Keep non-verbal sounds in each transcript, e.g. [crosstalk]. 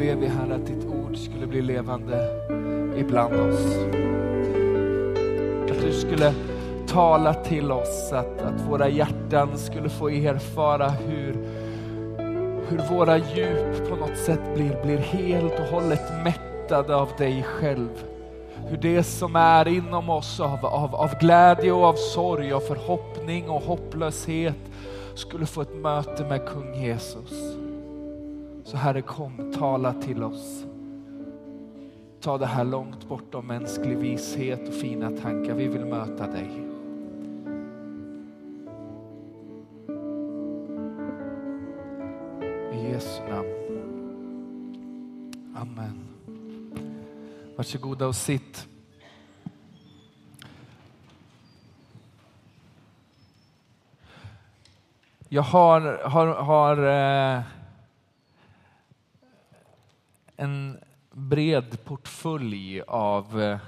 ber vi Herre att ditt ord skulle bli levande ibland oss. Att du skulle tala till oss, att, att våra hjärtan skulle få erfara hur, hur våra djup på något sätt blir, blir helt och hållet mättade av dig själv. Hur det som är inom oss av, av, av glädje och av sorg, av förhoppning och hopplöshet skulle få ett möte med kung Jesus. Så Herre kom, tala till oss. Ta det här långt bortom mänsklig vishet och fina tankar. Vi vill möta dig. I Jesu namn. Amen. Varsågoda och sitt. Jag har, har, har eh, en bred portfölj av eh,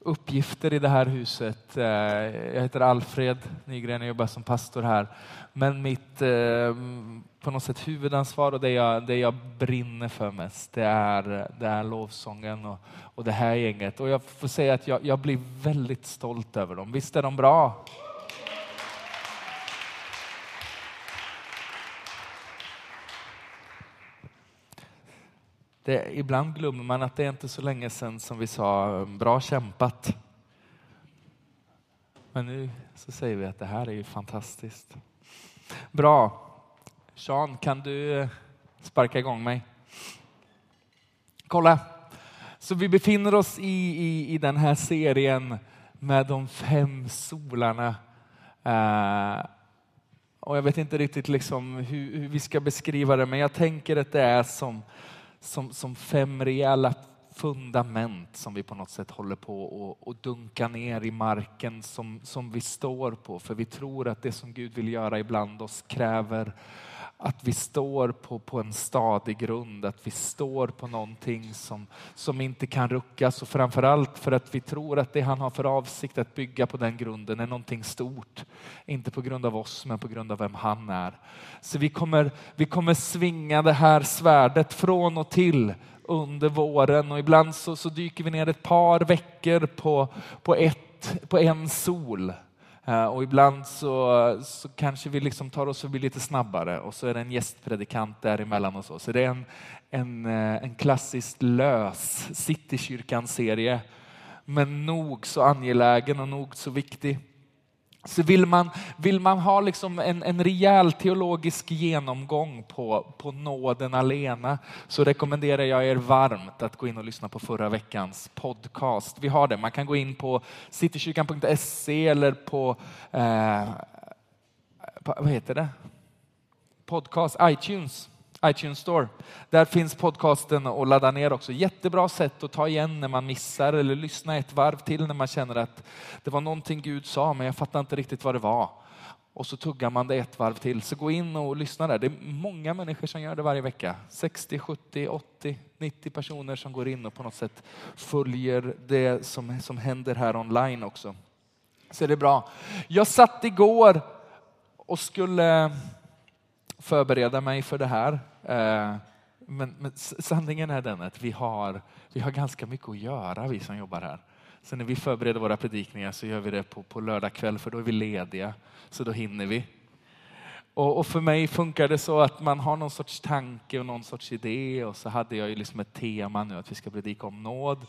uppgifter i det här huset. Eh, jag heter Alfred Nygren och jobbar som pastor här. Men mitt eh, på något sätt huvudansvar och det jag, det jag brinner för mest, det är, det är lovsången och, och det här gänget. Och jag får säga att jag, jag blir väldigt stolt över dem. Visst är de bra? Det, ibland glömmer man att det är inte så länge sedan som vi sa mm, bra kämpat. Men nu så säger vi att det här är ju fantastiskt. Bra. Sean, kan du eh, sparka igång mig? Kolla. Så vi befinner oss i, i, i den här serien med de fem solarna. Uh, och jag vet inte riktigt liksom hur, hur, vi ska beskriva det, men jag tänker att det är som som, som fem rejäla fundament som vi på något sätt håller på och, och dunka ner i marken som, som vi står på. För vi tror att det som Gud vill göra ibland oss kräver att vi står på, på en stadig grund, att vi står på någonting som, som inte kan ruckas och framförallt för att vi tror att det han har för avsikt att bygga på den grunden är någonting stort. Inte på grund av oss men på grund av vem han är. Så vi kommer, vi kommer svinga det här svärdet från och till under våren och ibland så, så dyker vi ner ett par veckor på, på, ett, på en sol. Eh, och ibland så, så kanske vi liksom tar oss förbi lite snabbare och så är det en gästpredikant däremellan och så. Så det är en, en, eh, en klassiskt lös Citykyrkan-serie. Men nog så angelägen och nog så viktig. Så vill man, vill man ha liksom en, en rejäl teologisk genomgång på, på nåden alena så rekommenderar jag er varmt att gå in och lyssna på förra veckans podcast. Vi har det, man kan gå in på citykyrkan.se eller på, eh, på, vad heter det? Podcast, iTunes iTunes Store. Där finns podcasten att ladda ner också. Jättebra sätt att ta igen när man missar eller lyssna ett varv till när man känner att det var någonting Gud sa men jag fattar inte riktigt vad det var. Och så tuggar man det ett varv till. Så gå in och lyssna där. Det är många människor som gör det varje vecka. 60, 70, 80, 90 personer som går in och på något sätt följer det som, som händer här online också. Så det är bra. Jag satt igår och skulle förbereda mig för det här. Eh, men, men, sanningen är den att vi har, vi har ganska mycket att göra, vi som jobbar här. Så när vi förbereder våra predikningar så gör vi det på, på lördag kväll för då är vi lediga, så då hinner vi. Och, och, för mig funkar det så att man har någon sorts tanke och någon sorts idé och så hade jag ju liksom ett tema nu att vi ska predika om nåd.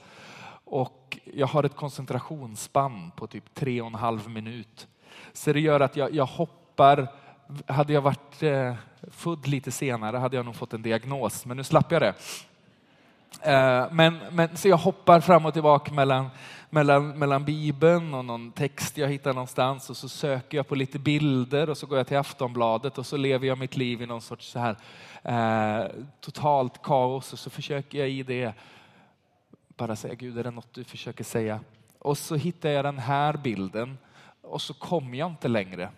Och jag har ett koncentrationsspann på typ tre och en halv minut. Så det gör att jag, jag hoppar hade jag varit eh, född lite senare hade jag nog fått en diagnos, men nu slapp jag det. Eh, men, men, så jag hoppar fram och tillbaka mellan, mellan, mellan Bibeln och någon text jag hittar någonstans och så söker jag på lite bilder och så går jag till Aftonbladet och så lever jag mitt liv i någon sorts så här, eh, totalt kaos och så försöker jag i det bara säga Gud, är det något du försöker säga? Och så hittar jag den här bilden och så kommer jag inte längre.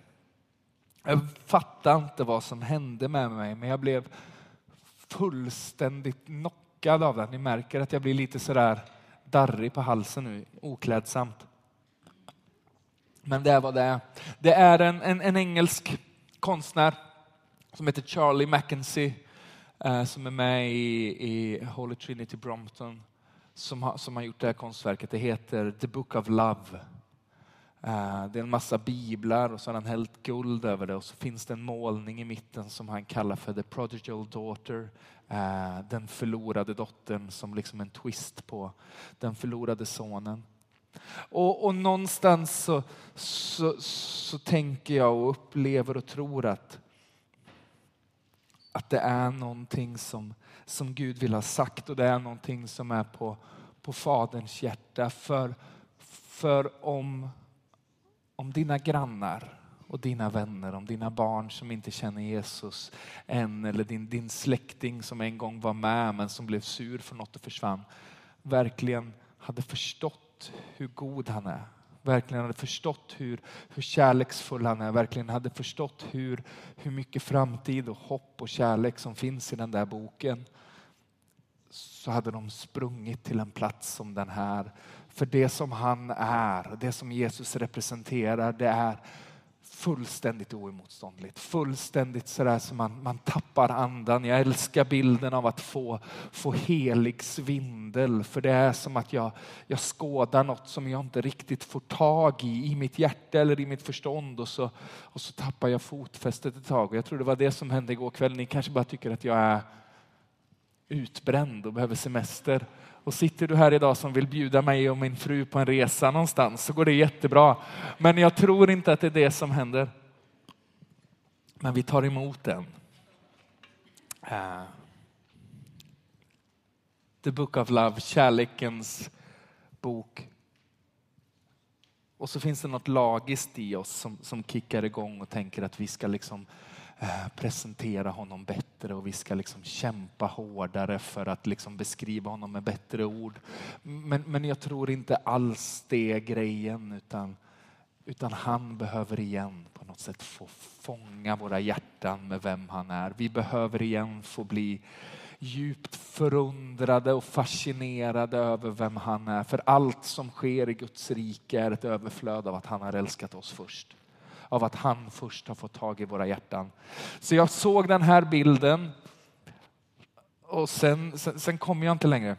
Jag fattar inte vad som hände med mig, men jag blev fullständigt knockad av den. Ni märker att jag blir lite sådär darrig på halsen nu, oklädsamt. Men det var det. Det är en, en, en engelsk konstnär som heter Charlie Mackenzie eh, som är med i, i Holy Trinity Brompton som har, som har gjort det här konstverket. Det heter The Book of Love. Eh, det är en massa biblar och så har han hällt guld över det och så finns det en målning i mitten som han kallar för The Prodigal Daughter. Eh, den förlorade dottern som liksom en twist på den förlorade sonen. Och, och någonstans så, så, så tänker jag och upplever och tror att, att det är någonting som, som Gud vill ha sagt och det är någonting som är på, på Faderns hjärta. För, för om, om dina grannar och dina vänner, om dina barn som inte känner Jesus än eller din, din släkting som en gång var med men som blev sur för något och försvann, verkligen hade förstått hur god han är. Verkligen hade förstått hur, hur kärleksfull han är. Verkligen hade förstått hur, hur mycket framtid och hopp och kärlek som finns i den där boken. Så hade de sprungit till en plats som den här. För det som han är, det som Jesus representerar, det är fullständigt oemotståndligt. Fullständigt sådär så man, man tappar andan. Jag älskar bilden av att få, få helig svindel. För det är som att jag, jag skådar något som jag inte riktigt får tag i, i mitt hjärta eller i mitt förstånd. Och så, och så tappar jag fotfästet ett tag. Och jag tror det var det som hände igår kväll. Ni kanske bara tycker att jag är utbränd och behöver semester. Och sitter du här idag som vill bjuda mig och min fru på en resa någonstans så går det jättebra. Men jag tror inte att det är det som händer. Men vi tar emot den. Uh. The Book of Love, kärlekens bok. Och så finns det något lagiskt i oss som, som kickar igång och tänker att vi ska liksom Eh, Eh, presentera honom bättre och vi ska liksom kämpa hårdare för att liksom beskriva honom med bättre ord. Men, men jag tror inte alls det är grejen utan, utan han behöver igen på något sätt få fånga våra hjärtan med vem han är. Vi behöver igen få bli djupt förundrade och fascinerade över vem han är. För allt som sker i Guds rike är ett överflöd av att han har älskat oss först av att han först har fått tag i våra hjärtan. Så jag såg den här bilden och sen, sen, sen kom jag inte längre.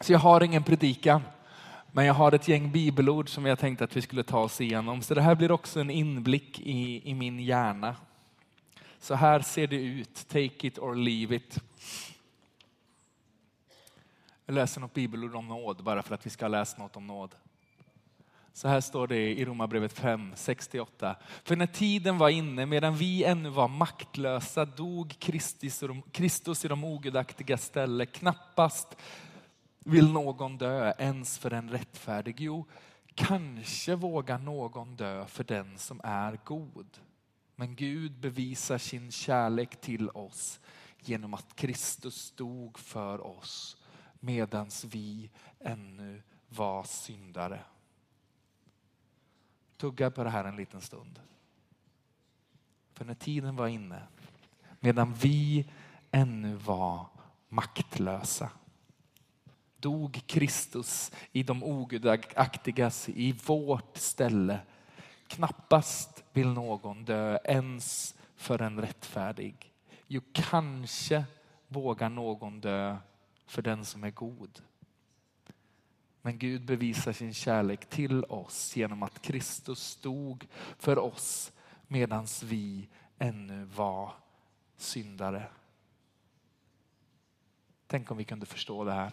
Så jag har ingen predikan. Men jag har ett gäng bibelord som jag tänkte att vi skulle ta oss igenom. Så det här blir också en inblick i, i min hjärna. Så här ser det ut, take it or leave it. Jag läser något bibelord om nåd bara för att vi ska läsa något om nåd. Så här står det i Romarbrevet 5, 68. För när tiden var inne, medan vi ännu var maktlösa, dog Kristus i de ogudaktiga ställe. Knappast vill någon dö ens för en rättfärdig. Jo, kanske vågar någon dö för den som är god. Men Gud bevisar sin kärlek till oss genom att Kristus dog för oss medan vi ännu var syndare. Tugga på det här en liten stund. För när tiden var inne, medan vi ännu var maktlösa, dog Kristus i de ogudaktigas, i vårt ställe. Knappast vill någon dö ens för en rättfärdig. Jo, kanske vågar någon dö för den som är god. Men Gud bevisar sin kärlek till oss genom att Kristus stod för oss medan vi ännu var syndare. Tänk om vi kunde förstå det här.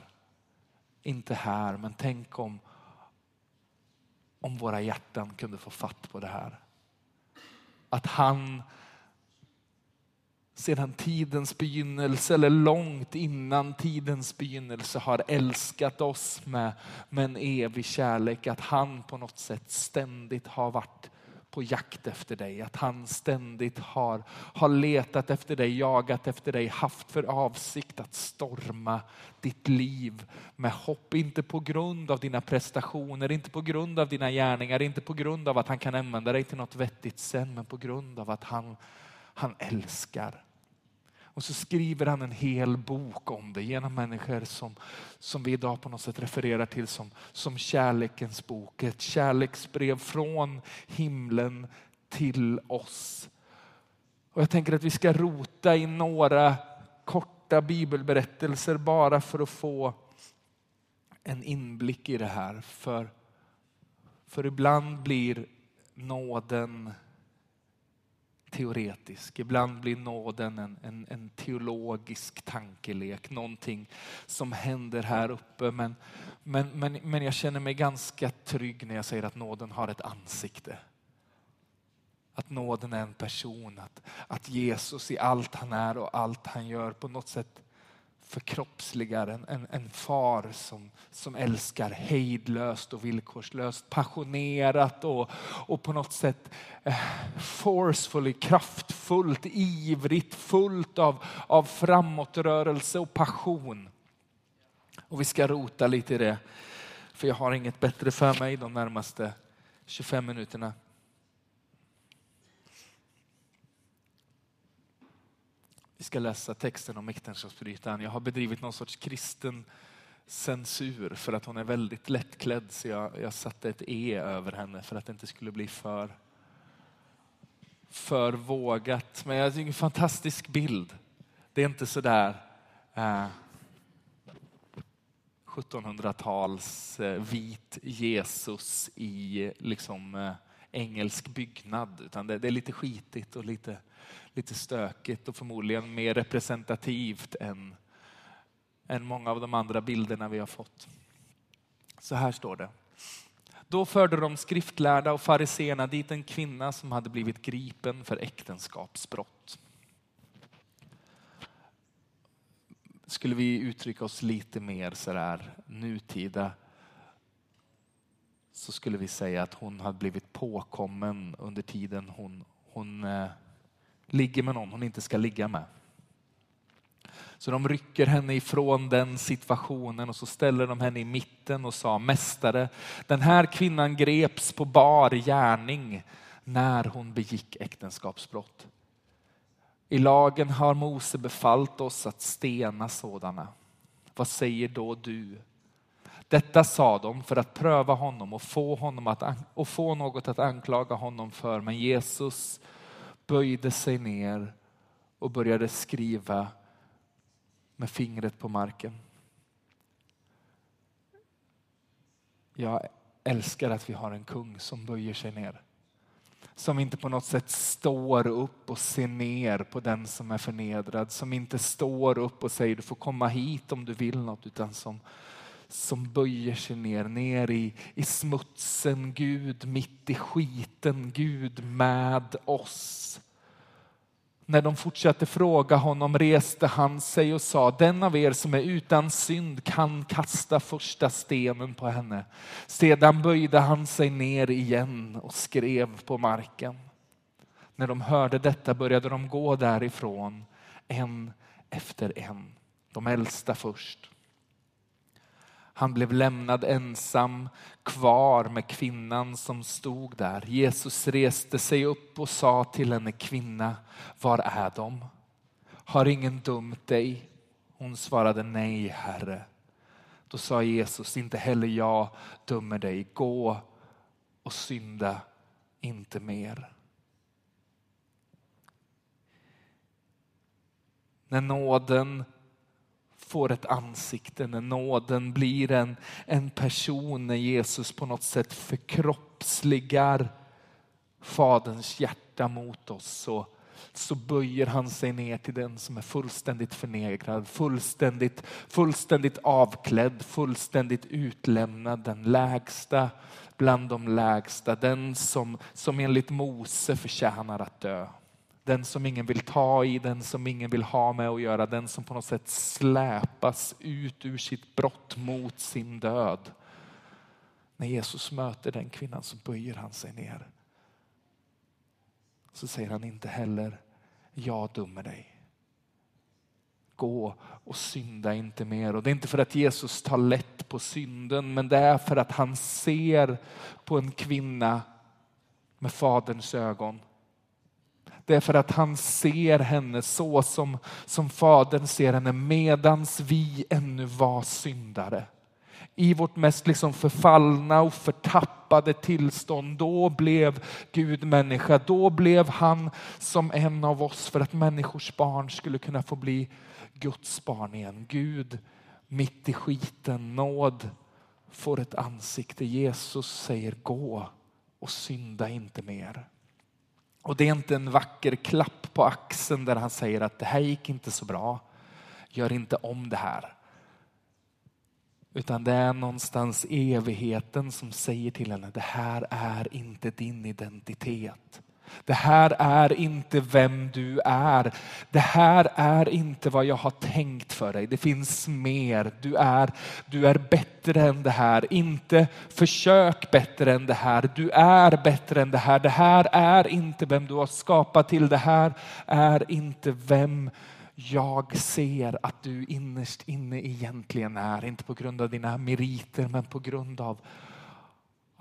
Inte här, men tänk om, om våra hjärtan kunde få fatt på det här. Att han sedan tidens begynnelse eller långt innan tidens begynnelse har älskat oss med, med en evig kärlek. Att han på något sätt ständigt har varit på jakt efter dig. Att han ständigt har, har letat efter dig, jagat efter dig, haft för avsikt att storma ditt liv med hopp. Inte på grund av dina prestationer, inte på grund av dina gärningar, inte på grund av att han kan använda dig till något vettigt sen, men på grund av att han, han älskar. Och så skriver han en hel bok om det genom människor som, som vi idag på något sätt refererar till som, som kärlekens bok. Ett kärleksbrev från himlen till oss. Och jag tänker att vi ska rota i några korta bibelberättelser bara för att få en inblick i det här. För, för ibland blir nåden teoretisk. Ibland blir nåden en, en, en, teologisk tankelek, någonting som händer här uppe. Men, men, men, men jag känner mig ganska trygg när jag säger att nåden har ett ansikte. Att nåden är en person, att, att Jesus i allt han är och allt han gör på något sätt förkroppsligar en, en, en far som, som älskar hejdlöst och villkorslöst, passionerat och, och på något sätt eh, forcefully, kraftfullt, ivrigt, fullt av, av framåtrörelse och passion. Och vi ska rota lite i det, för jag har inget bättre för mig de närmaste 25 minuterna. Vi ska läsa texten om äktenskapsbrytaren. Jag har bedrivit någon sorts kristen censur för att hon är väldigt lättklädd så jag, jag satte ett E över henne för att det inte skulle bli för, för vågat. Men jag tycker en fantastisk bild. Det är inte sådär eh, 1700-tals eh, vit Jesus i liksom, eh, engelsk byggnad utan det, det är lite skitigt och lite lite stökigt och förmodligen mer representativt än, än många av de andra bilderna vi har fått. Så här står det. Då förde de skriftlärda och fariseerna dit en kvinna som hade blivit gripen för äktenskapsbrott. Skulle vi uttrycka oss lite mer sådär nutida så skulle vi säga att hon hade blivit påkommen under tiden hon, hon eh, ligger med någon hon inte ska ligga med. Så de rycker henne ifrån den situationen och så ställer de henne i mitten och sa Mästare, den här kvinnan greps på bar gärning när hon begick äktenskapsbrott. I lagen har Mose befallt oss att stena sådana. Vad säger då du? Detta sa de för att pröva honom och få, honom att, och få något att anklaga honom för. Men Jesus böjde sig ner och började skriva med fingret på marken. Jag älskar att vi har en kung som böjer sig ner. Som inte på något sätt står upp och ser ner på den som är förnedrad. Som inte står upp och säger du får komma hit om du vill något. Utan som, som böjer sig ner, ner i, i smutsen. Gud mitt i skiten. Gud med oss. När de fortsatte fråga honom reste han sig och sa, den av er som är utan synd kan kasta första stenen på henne. Sedan böjde han sig ner igen och skrev på marken. När de hörde detta började de gå därifrån, en efter en. De äldsta först. Han blev lämnad ensam kvar med kvinnan som stod där. Jesus reste sig upp och sa till henne, kvinna, var är de? Har ingen dömt dig? Hon svarade nej, Herre. Då sa Jesus, inte heller jag dömer dig. Gå och synda inte mer. När nåden får ett ansikte, när nåden blir en, en person, när Jesus på något sätt förkroppsligar Faderns hjärta mot oss så, så böjer han sig ner till den som är fullständigt förnegrad, fullständigt, fullständigt avklädd, fullständigt utlämnad, den lägsta bland de lägsta, den som, som enligt Mose förtjänar att dö. Den som ingen vill ta i, den som ingen vill ha med att göra, den som på något sätt släpas ut ur sitt brott mot sin död. När Jesus möter den kvinnan så böjer han sig ner. Så säger han inte heller, jag dömer dig. Gå och synda inte mer. Och det är inte för att Jesus tar lätt på synden, men det är för att han ser på en kvinna med Faderns ögon det är för att han ser henne så som, som Fadern ser henne medans vi ännu var syndare. I vårt mest liksom förfallna och förtappade tillstånd, då blev Gud människa. Då blev han som en av oss för att människors barn skulle kunna få bli Guds barn igen. Gud mitt i skiten, nåd får ett ansikte. Jesus säger gå och synda inte mer. Och det är inte en vacker klapp på axeln där han säger att det här gick inte så bra. Gör inte om det här. Utan det är någonstans evigheten som säger till henne, det här är inte din identitet. Det här är inte vem du är. Det här är inte vad jag har tänkt för dig. Det finns mer. Du är, du är bättre än det här. Inte försök bättre än det här. Du är bättre än det här. Det här är inte vem du har skapat till. Det här är inte vem jag ser att du innerst inne egentligen är. Inte på grund av dina meriter men på grund av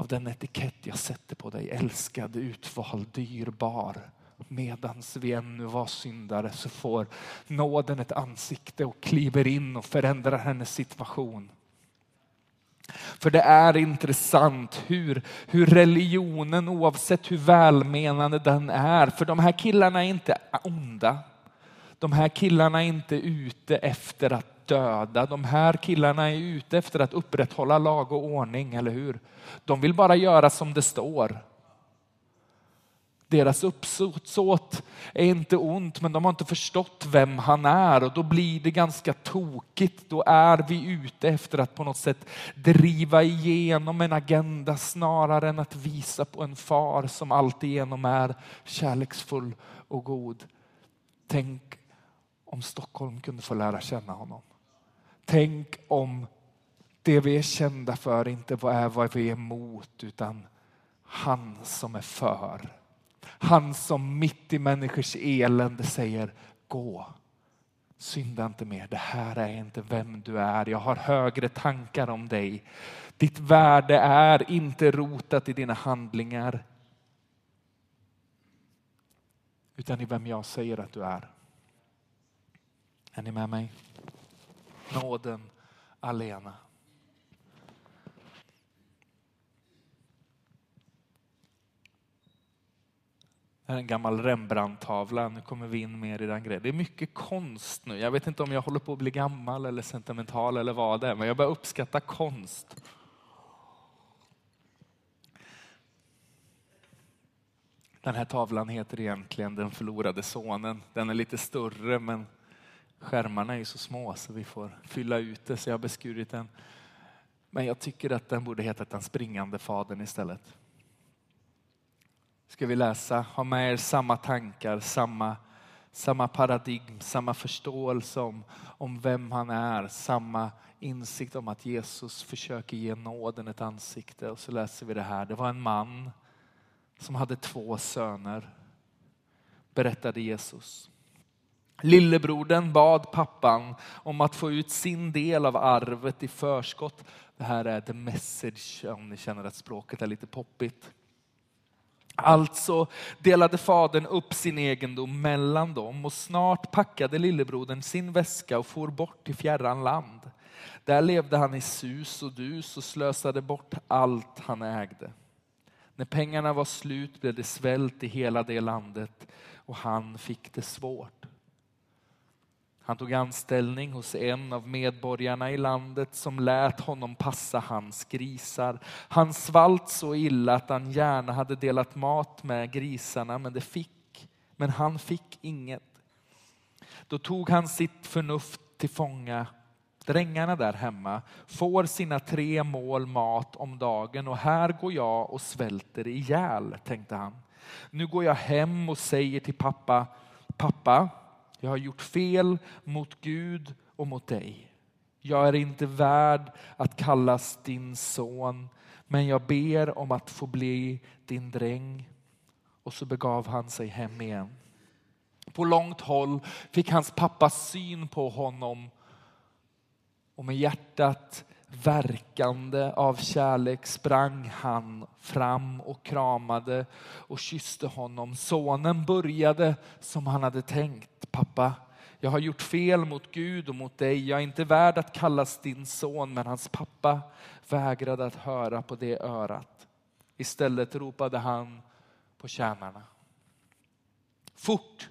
av den etikett jag sätter på dig. Älskad, utvald, dyrbar. Medans vi ännu var syndare så får nåden ett ansikte och kliver in och förändrar hennes situation. För det är intressant hur, hur religionen, oavsett hur välmenande den är, för de här killarna är inte onda. De här killarna är inte ute efter att döda. De här killarna är ute efter att upprätthålla lag och ordning, eller hur? De vill bara göra som det står. Deras uppsåt är inte ont, men de har inte förstått vem han är och då blir det ganska tokigt. Då är vi ute efter att på något sätt driva igenom en agenda snarare än att visa på en far som alltigenom är kärleksfull och god. Tänk om Stockholm kunde få lära känna honom. Tänk om det vi är kända för inte är vad vi är emot utan han som är för. Han som mitt i människors elände säger gå. Synda inte mer. Det här är inte vem du är. Jag har högre tankar om dig. Ditt värde är inte rotat i dina handlingar utan i vem jag säger att du är. Är ni med mig? Nåden alena. Det är en gammal Rembrandt-tavla. Nu kommer vi in mer i den grejen. Det är mycket konst nu. Jag vet inte om jag håller på att bli gammal eller sentimental eller vad det är, men jag börjar uppskatta konst. Den här tavlan heter egentligen Den förlorade sonen. Den är lite större men skärmarna är ju så små så vi får fylla ut det så jag har beskurit den. Men jag tycker att den borde heta Den springande fadern istället. Ska vi läsa, ha med er samma tankar, samma, samma paradigm, samma förståelse om, om vem han är, samma insikt om att Jesus försöker ge nåden ett ansikte. Och så läser vi det här. Det var en man som hade två söner, berättade Jesus. Lillebrodern bad pappan om att få ut sin del av arvet i förskott. Det här är the message om ni känner att språket är lite poppigt. Alltså delade fadern upp sin egendom mellan dem och snart packade lillebrodern sin väska och for bort till fjärran land. Där levde han i sus och dus och slösade bort allt han ägde. När pengarna var slut blev det svält i hela det landet och han fick det svårt. Han tog anställning hos en av medborgarna i landet som lät honom passa hans grisar. Han svalt så illa att han gärna hade delat mat med grisarna, men, det fick, men han fick inget. Då tog han sitt förnuft till fånga. Drängarna där hemma får sina tre mål mat om dagen och här går jag och svälter ihjäl, tänkte han. Nu går jag hem och säger till pappa, pappa, jag har gjort fel mot Gud och mot dig. Jag är inte värd att kallas din son, men jag ber om att få bli din dräng. Och så begav han sig hem igen. På långt håll fick hans pappa syn på honom och med hjärtat verkande av kärlek sprang han fram och kramade och kysste honom. Sonen började som han hade tänkt. Pappa, jag har gjort fel mot Gud och mot dig. Jag är inte värd att kallas din son. Men hans pappa vägrade att höra på det örat. Istället ropade han på tjänarna. Fort,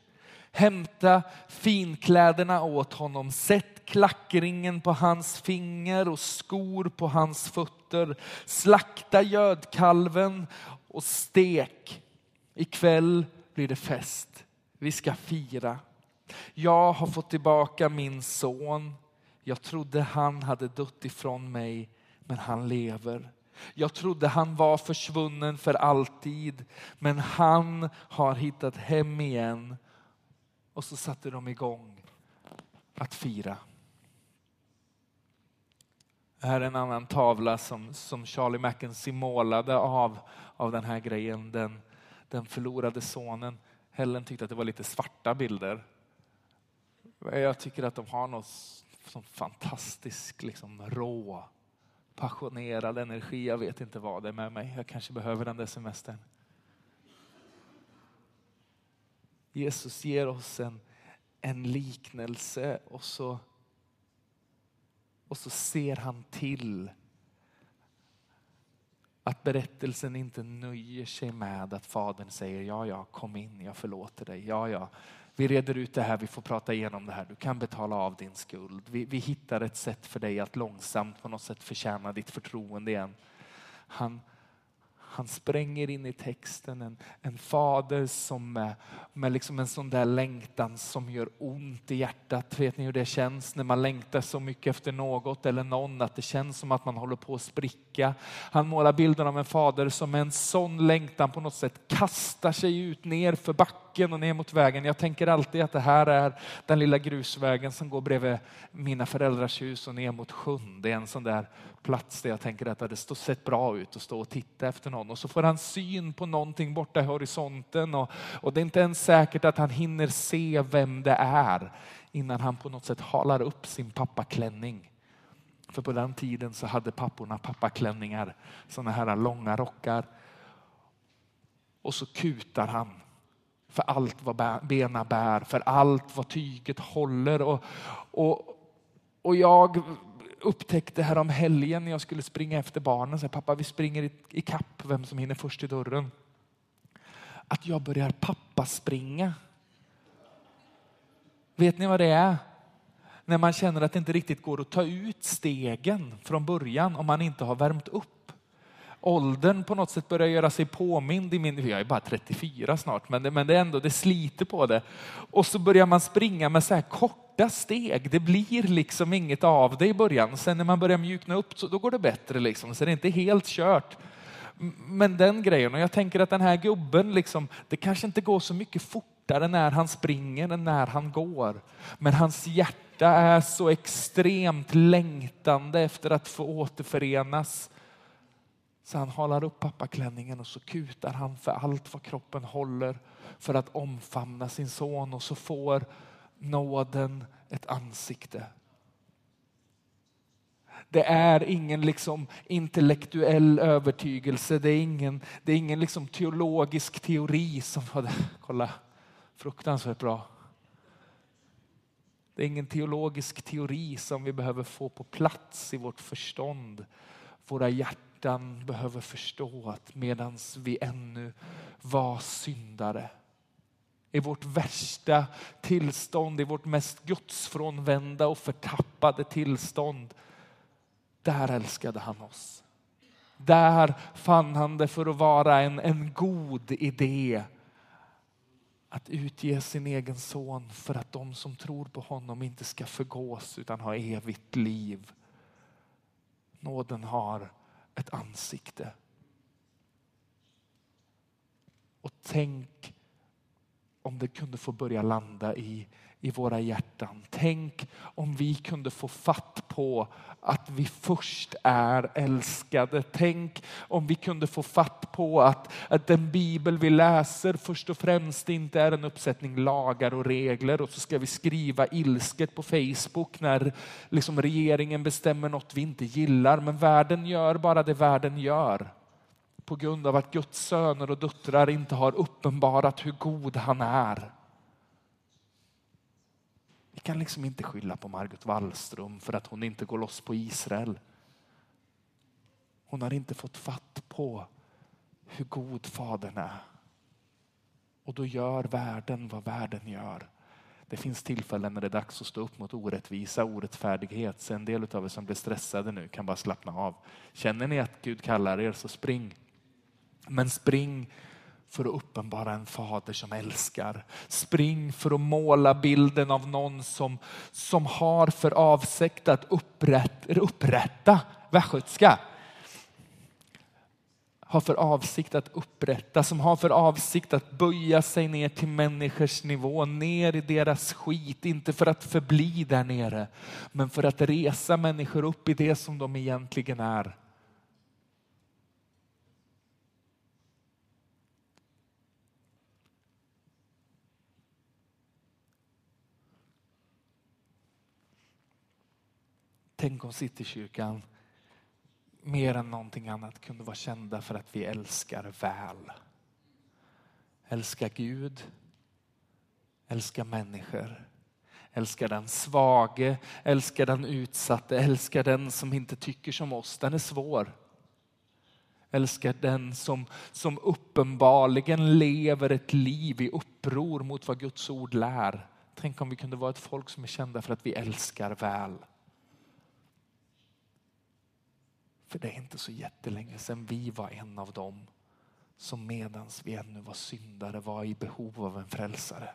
Hämta finkläderna åt honom, sätt klackringen på hans finger och skor på hans fötter. Slakta gödkalven och stek. Ikväll blir det fest. Vi ska fira. Jag har fått tillbaka min son. Jag trodde han hade dött ifrån mig, men han lever. Jag trodde han var försvunnen för alltid, men han har hittat hem igen. Och så satte de igång att fira. Det här är en annan tavla som, som Charlie Mackenzie målade av, av den här grejen. Den, den förlorade sonen. Helen tyckte att det var lite svarta bilder. Jag tycker att de har något som fantastisk, liksom, rå, passionerad energi. Jag vet inte vad det är med mig. Jag kanske behöver den där semestern. Jesus ger oss en, en liknelse och så, och så ser han till att berättelsen inte nöjer sig med att fadern säger ja, ja, kom in, jag förlåter dig. Ja, ja, vi reder ut det här, vi får prata igenom det här. Du kan betala av din skuld. Vi, vi hittar ett sätt för dig att långsamt på något sätt förtjäna ditt förtroende igen. Han, han spränger in i texten en, en fader som med, med liksom en sån där längtan som gör ont i hjärtat. Vet ni hur det känns när man längtar så mycket efter något eller någon att det känns som att man håller på att spricka. Han målar bilden av en fader som med en sån längtan på något sätt kastar sig ut ner för backen och ner mot vägen. Jag tänker alltid att det här är den lilla grusvägen som går bredvid mina föräldrars hus och ner mot sjön. Det är en sån där plats där jag tänker att det står sett bra ut att stå och titta efter någon. Och så får han syn på någonting borta i horisonten och, och det är inte ens säkert att han hinner se vem det är innan han på något sätt halar upp sin pappaklänning. För på den tiden så hade papporna pappaklänningar, sådana här långa rockar. Och så kutar han för allt vad bena bär, för allt vad tyget håller. Och, och, och jag upptäckte här om helgen när jag skulle springa efter barnen, så här, pappa vi springer i kapp vem som hinner först i dörren. Att jag börjar pappa springa. Vet ni vad det är? När man känner att det inte riktigt går att ta ut stegen från början om man inte har värmt upp. Åldern på något sätt börjar göra sig påmind i min, jag är bara 34 snart, men det, men det är ändå, det sliter på det. Och så börjar man springa med så här korta steg. Det blir liksom inget av det i början. Sen när man börjar mjukna upp så då går det bättre. Liksom. Så det är inte helt kört. Men den grejen, och jag tänker att den här gubben, liksom, det kanske inte går så mycket fort fortare när han springer än när han går. Men hans hjärta är så extremt längtande efter att få återförenas. Så han halar upp pappaklänningen och så kutar han för allt vad kroppen håller för att omfamna sin son och så får nåden ett ansikte. Det är ingen liksom intellektuell övertygelse, det är ingen, det är ingen liksom teologisk teori som... [laughs] Kolla, fruktansvärt bra. Det är ingen teologisk teori som vi behöver få på plats i vårt förstånd. Våra hjärtan behöver förstå att medans vi ännu var syndare i vårt värsta tillstånd, i vårt mest gudsfrånvända och förtappade tillstånd. Där älskade han oss. Där fann han det för att vara en, en god idé att utge sin egen son för att de som tror på honom inte ska förgås utan ha evigt liv. Nåden har ett ansikte. Och tänk om det kunde få börja landa i, i våra hjärtan. Tänk om vi kunde få fatt på att vi först är älskade. Tänk om vi kunde få fatt på att, att den bibel vi läser först och främst inte är en uppsättning lagar och regler och så ska vi skriva ilsket på Facebook när liksom regeringen bestämmer något vi inte gillar. Men världen gör bara det världen gör på grund av att Guds söner och döttrar inte har uppenbarat hur god han är. Vi kan liksom inte skylla på Margot Wallström för att hon inte går loss på Israel. Hon har inte fått fatt på hur god Fadern är. Och då gör världen vad världen gör. Det finns tillfällen när det är dags att stå upp mot orättvisa, orättfärdighet. Så en del av er som blir stressade nu kan bara slappna av. Känner ni att Gud kallar er så spring. Men spring för att uppenbara en fader som älskar. Spring för att måla bilden av någon som, som har för avsikt att upprätta, upprätta västgötska har för avsikt att upprätta, som har för avsikt att böja sig ner till människors nivå, ner i deras skit, inte för att förbli där nere, men för att resa människor upp i det som de egentligen är. Tänk om Citykyrkan mer än någonting annat kunde vara kända för att vi älskar väl. Älskar Gud, älskar människor, älskar den svage, älskar den utsatte, älskar den som inte tycker som oss. Den är svår. Älskar den som, som uppenbarligen lever ett liv i uppror mot vad Guds ord lär. Tänk om vi kunde vara ett folk som är kända för att vi älskar väl. För det är inte så jättelänge sedan vi var en av dem som medans vi ännu var syndare var i behov av en frälsare.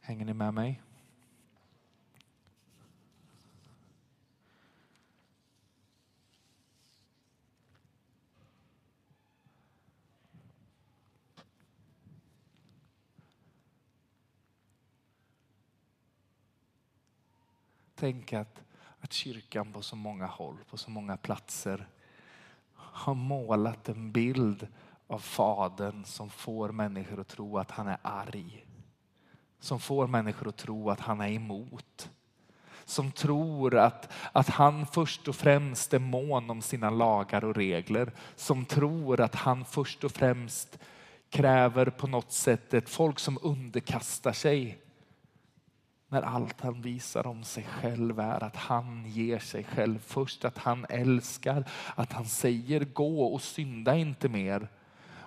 Hänger ni med mig? Tänk att, att kyrkan på så många håll, på så många platser har målat en bild av Fadern som får människor att tro att han är arg. Som får människor att tro att han är emot. Som tror att, att han först och främst är mån om sina lagar och regler. Som tror att han först och främst kräver på något sätt ett folk som underkastar sig när allt han visar om sig själv är att han ger sig själv först, att han älskar, att han säger gå och synda inte mer.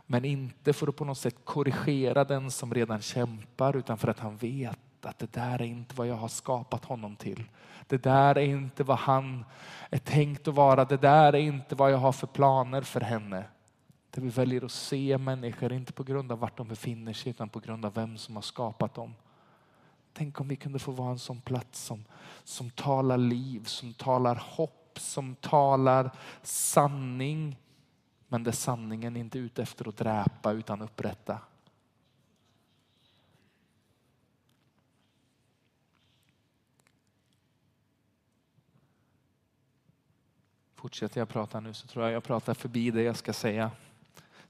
Men inte för att på något sätt korrigera den som redan kämpar utan för att han vet att det där är inte vad jag har skapat honom till. Det där är inte vad han är tänkt att vara. Det där är inte vad jag har för planer för henne. Där vi väljer att se människor, inte på grund av vart de befinner sig utan på grund av vem som har skapat dem. Tänk om vi kunde få vara en sån plats som, som talar liv, som talar hopp, som talar sanning. Men där sanningen inte är ute efter att dräpa utan upprätta. Fortsätter jag prata nu så tror jag jag pratar förbi det jag ska säga.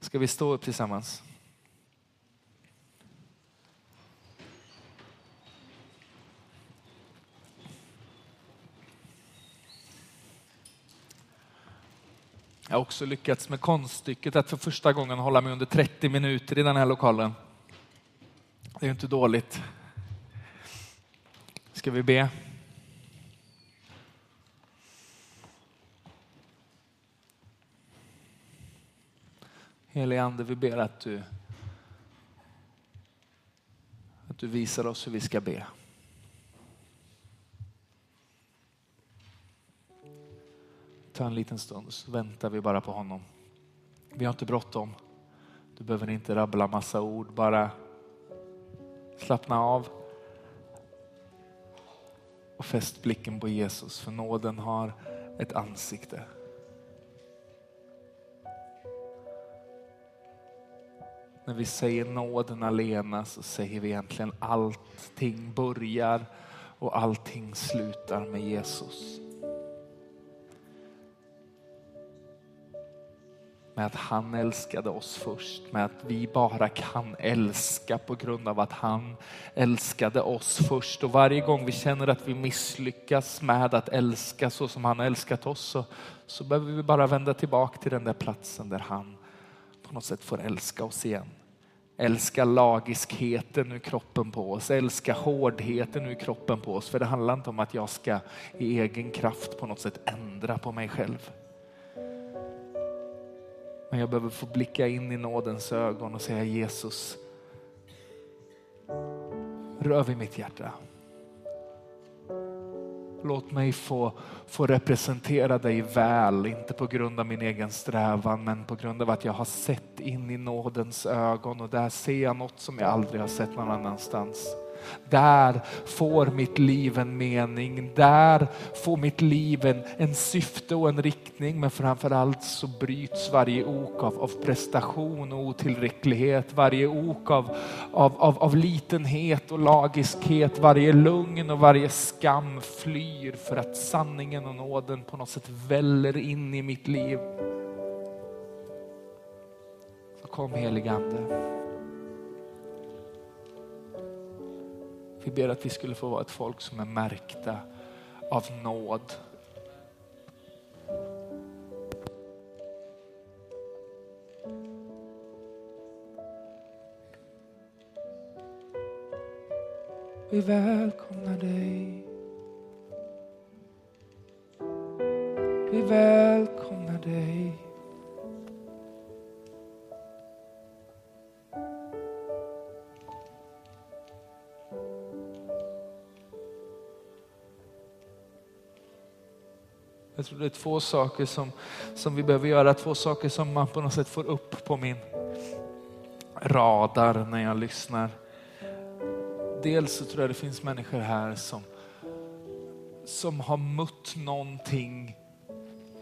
Ska vi stå upp tillsammans? Jag har också lyckats med konststycket att för första gången hålla mig under 30 minuter i den här lokalen. Det är ju inte dåligt. Ska vi be? Helige Ande, vi ber att du, att du visar oss hur vi ska be. Ta en liten stund så väntar vi bara på honom. Vi har inte bråttom. Du behöver inte rabbla massa ord, bara slappna av och fäst blicken på Jesus för nåden har ett ansikte. När vi säger nåden alena så säger vi egentligen allting börjar och allting slutar med Jesus. Med att han älskade oss först, med att vi bara kan älska på grund av att han älskade oss först. Och varje gång vi känner att vi misslyckas med att älska så som han har älskat oss så, så behöver vi bara vända tillbaka till den där platsen där han på något sätt får älska oss igen. älska lagiskheten ur kroppen på oss, älska hårdheten ur kroppen på oss. För det handlar inte om att jag ska i egen kraft på något sätt ändra på mig själv. Men jag behöver få blicka in i nådens ögon och säga Jesus, rör vid mitt hjärta. Låt mig få, få representera dig väl, inte på grund av min egen strävan, men på grund av att jag har sett in i nådens ögon och där ser jag något som jag aldrig har sett någon annanstans. Där får mitt liv en mening, där får mitt liv en, en syfte och en riktning. Men framförallt så bryts varje ok av, av prestation och otillräcklighet, varje ok av, av, av, av litenhet och lagiskhet, varje lugn och varje skam flyr för att sanningen och nåden på något sätt väller in i mitt liv. Så kom heligande. Vi ber att vi skulle få vara ett folk som är märkta av nåd. Vi välkomnar dig. Vi välkomnar dig. Jag tror det är två saker som, som vi behöver göra, två saker som man på något sätt får upp på min radar när jag lyssnar. Dels så tror jag det finns människor här som, som har mött någonting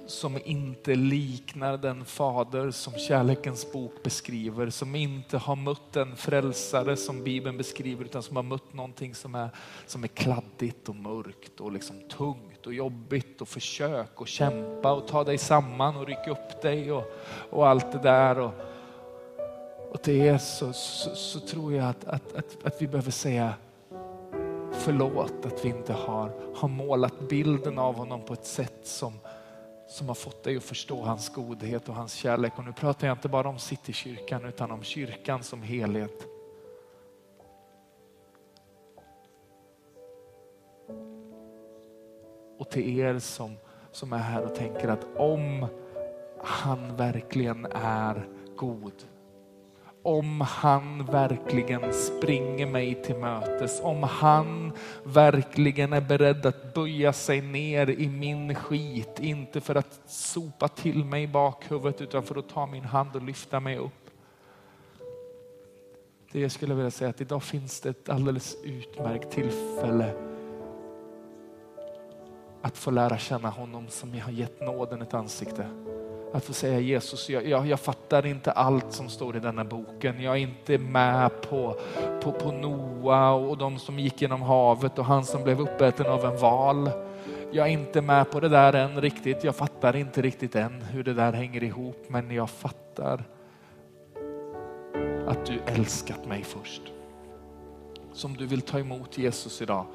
som inte liknar den fader som kärlekens bok beskriver, som inte har mött den frälsare som Bibeln beskriver, utan som har mött någonting som är, som är kladdigt och mörkt och liksom tungt och jobbigt och försök och kämpa och ta dig samman och rycka upp dig och, och allt det där. Och, och till er så, så, så tror jag att, att, att, att vi behöver säga förlåt att vi inte har, har målat bilden av honom på ett sätt som, som har fått dig att förstå hans godhet och hans kärlek. Och nu pratar jag inte bara om Citykyrkan utan om kyrkan som helhet. Och till er som, som är här och tänker att om han verkligen är god, om han verkligen springer mig till mötes, om han verkligen är beredd att böja sig ner i min skit, inte för att sopa till mig i bakhuvudet utan för att ta min hand och lyfta mig upp. Det jag skulle vilja säga att idag finns det ett alldeles utmärkt tillfälle att få lära känna honom som jag har gett nåden ett ansikte. Att få säga Jesus, jag, jag, jag, fattar inte allt som står i denna boken. Jag är inte med på, på, på Noa och de som gick genom havet och han som blev uppäten av en val. Jag är inte med på det där än riktigt. Jag fattar inte riktigt än hur det där hänger ihop, men jag fattar att du älskat mig först som du vill ta emot Jesus idag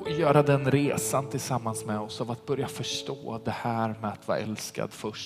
och göra den resan tillsammans med oss av att börja förstå det här med att vara älskad först.